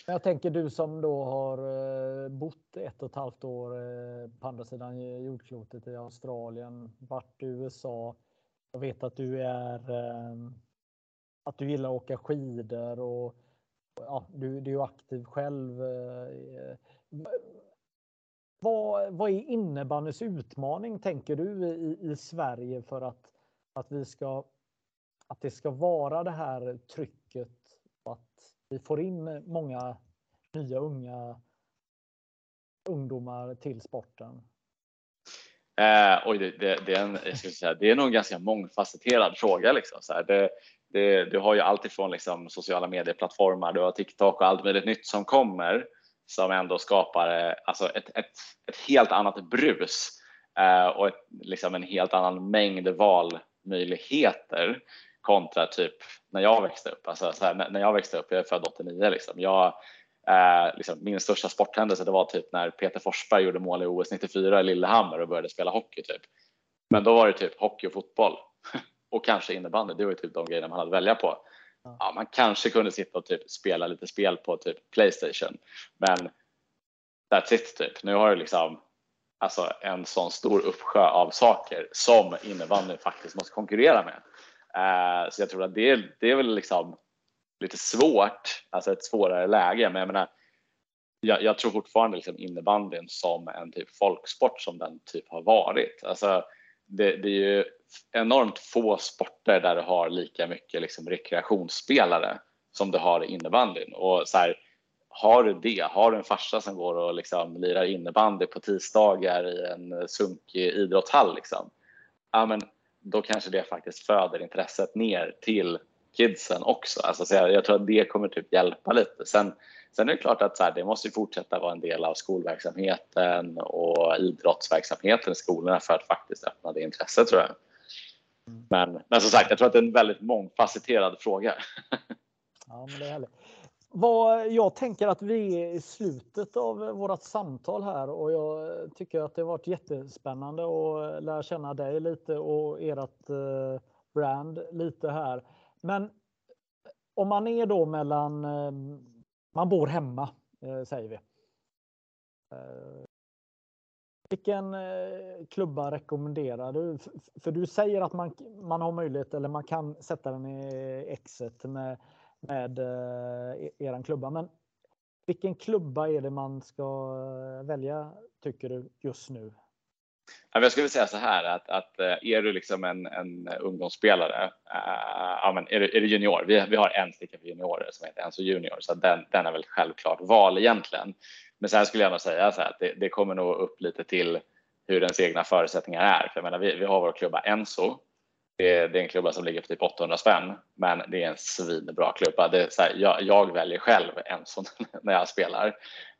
Jag tänker du som då har eh, bott ett och ett halvt år eh, på andra sidan jordklotet i Australien, varit i USA. Jag vet att du är eh, att du gillar att åka skidor och ja, du, du är aktiv själv. Vad, vad är innebandyns utmaning tänker du i, i Sverige för att, att vi ska att det ska vara det här trycket vi får in många nya unga ungdomar till sporten? Eh, oj, det, det, det, är en, jag säga, det är nog en ganska mångfacetterad fråga. Liksom. Så här, det, det, du har ju alltifrån liksom sociala medieplattformar, du har TikTok och allt möjligt nytt som kommer som ändå skapar eh, alltså ett, ett, ett helt annat brus eh, och ett, liksom en helt annan mängd valmöjligheter kontra typ när jag växte upp. Alltså, här, när jag växte upp, jag är född 89, liksom, jag, eh, liksom, min största sporthändelse det var typ när Peter Forsberg gjorde mål i OS 94 i Lillehammer och började spela hockey. Typ. Men då var det typ hockey och fotboll och kanske innebandy. Det var ju typ de grejerna man hade att välja på. Ja, man kanske kunde sitta och typ spela lite spel på typ Playstation, men that's it typ. Nu har du liksom alltså en sån stor uppsjö av saker som innebandyn faktiskt måste konkurrera med. Eh, så jag tror att det, det är väl liksom lite svårt, alltså ett svårare läge. Men jag menar, jag, jag tror fortfarande liksom innebandyn som en typ folksport som den typ har varit. Alltså, det, det, är ju enormt få sporter där du har lika mycket liksom rekreationsspelare som du har i innebandyn. Och så här, har du det, har du en farsa som går och liksom lirar innebandy på tisdagar i en sunkig idrottshall, liksom, ja, men då kanske det faktiskt föder intresset ner till kidsen också. Alltså, så jag, jag tror att det kommer typ hjälpa lite. Sen, Sen är det klart att så här, det måste fortsätta vara en del av skolverksamheten och idrottsverksamheten i skolorna för att faktiskt öppna det intresset tror jag. Men, men som sagt, jag tror att det är en väldigt mångfacetterad fråga. Ja, men det är härligt. Vad, jag tänker att vi är i slutet av vårt samtal här och jag tycker att det har varit jättespännande att lära känna dig lite och ert eh, brand lite här. Men om man är då mellan, eh, man bor hemma eh, säger vi. Vilken klubba rekommenderar du? För du säger att man, man har möjlighet eller man kan sätta den i exet med med eh, e-, eran klubba. Men vilken klubba är det man ska eh, välja tycker du just nu? Jag skulle säga så här att, att eh, är du liksom en, en ungdomsspelare, äh, ja, men är, du, är du junior, vi, vi har en stycke för juniorer som heter Enzo Junior, så den, den är väl självklart val egentligen. Men sen skulle jag nog säga så här att det, det kommer nog upp lite till hur ens egna förutsättningar är. För jag menar, vi, vi har vår klubba Enzo, det är, det är en klubba som ligger på typ 800 spänn, men det är en svinbra klubba. Det är så här, jag, jag, väljer själv en sån när jag spelar.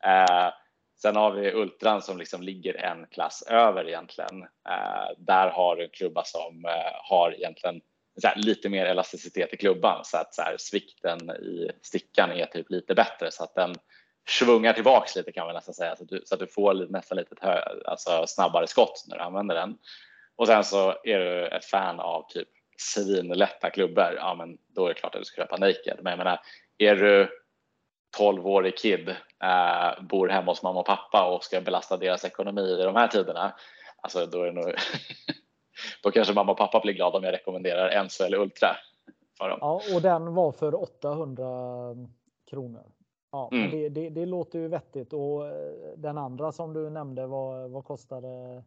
Eh, sen har vi Ultran som liksom ligger en klass över egentligen. Eh, där har du en klubba som eh, har egentligen här, lite mer elasticitet i klubban så att så här, svikten i stickan är typ lite bättre så att den svungar tillbaks lite kan man nästan säga så att du, så att du får nästan lite hö, alltså snabbare skott när du använder den. Och sen så är du ett fan av typ svinlätta klubbor, ja men då är det klart att du ska köpa Naked. Men jag menar, är du 12-årig kid, äh, bor hemma hos mamma och pappa och ska belasta deras ekonomi i de här tiderna, alltså då är det nog då kanske mamma och pappa blir glada om jag rekommenderar Enso eller Ultra. För dem. Ja, och den var för 800 kronor. Ja, mm. det, det, det, låter ju vettigt och eh, den andra som du nämnde, vad, vad kostade?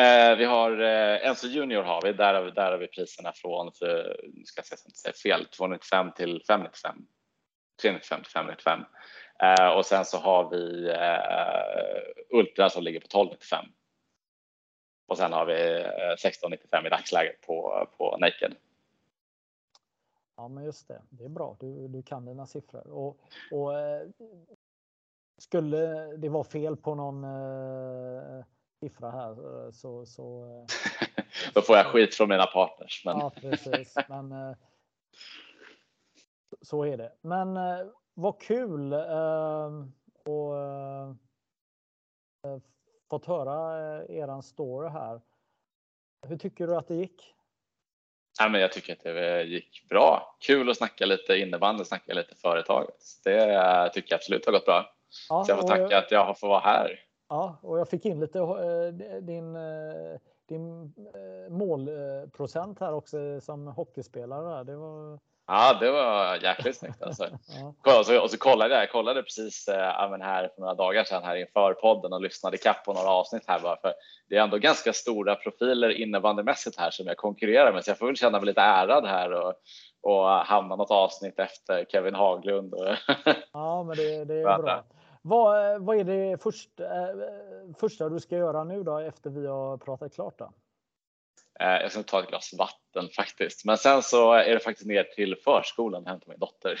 Eh, vi har eh, Enzo Junior har vi, där har vi, där har vi priserna från, för, ska jag inte säga fel, 295 till 595. 395 till 595. Eh, och sen så har vi eh, Ultra som ligger på 1295. Och sen har vi eh, 1695 i dagsläget på, på Naked. Ja, men just det. Det är bra. Du, du kan dina siffror. Och, och eh, skulle det vara fel på någon eh, siffra här eh, så... så eh, Då får jag skit från mina partners. Men... Ja, precis. Men, eh, så är det. Men vad kul och fått höra eran story här. Hur tycker du att det gick? Ja, men jag tycker att det gick bra. Kul att snacka lite innebandy, snacka lite företaget. Det tycker jag absolut har gått bra. Ja, så jag får tacka jag... att jag får vara här. Ja, och jag fick in lite eh, din, eh, din eh, målprocent här också som hockeyspelare. Det var... Ja, det var jäkligt snyggt alltså. ja. så, och så kollade jag, kollade precis äh, här för några dagar sedan här inför podden och lyssnade kapp på några avsnitt här bara för det är ändå ganska stora profiler innebandymässigt här som jag konkurrerar med så jag får väl känna mig lite ärad här och, och hamna något avsnitt efter Kevin Haglund. Och ja, men det, det är bra. Vad, eh, vad är det först, eh, eh, första du ska göra nu då efter vi har pratat klart? Då? Eh, jag ska ta ett glas vatten faktiskt. Men sen så är det faktiskt ner till förskolan och hämta min dotter.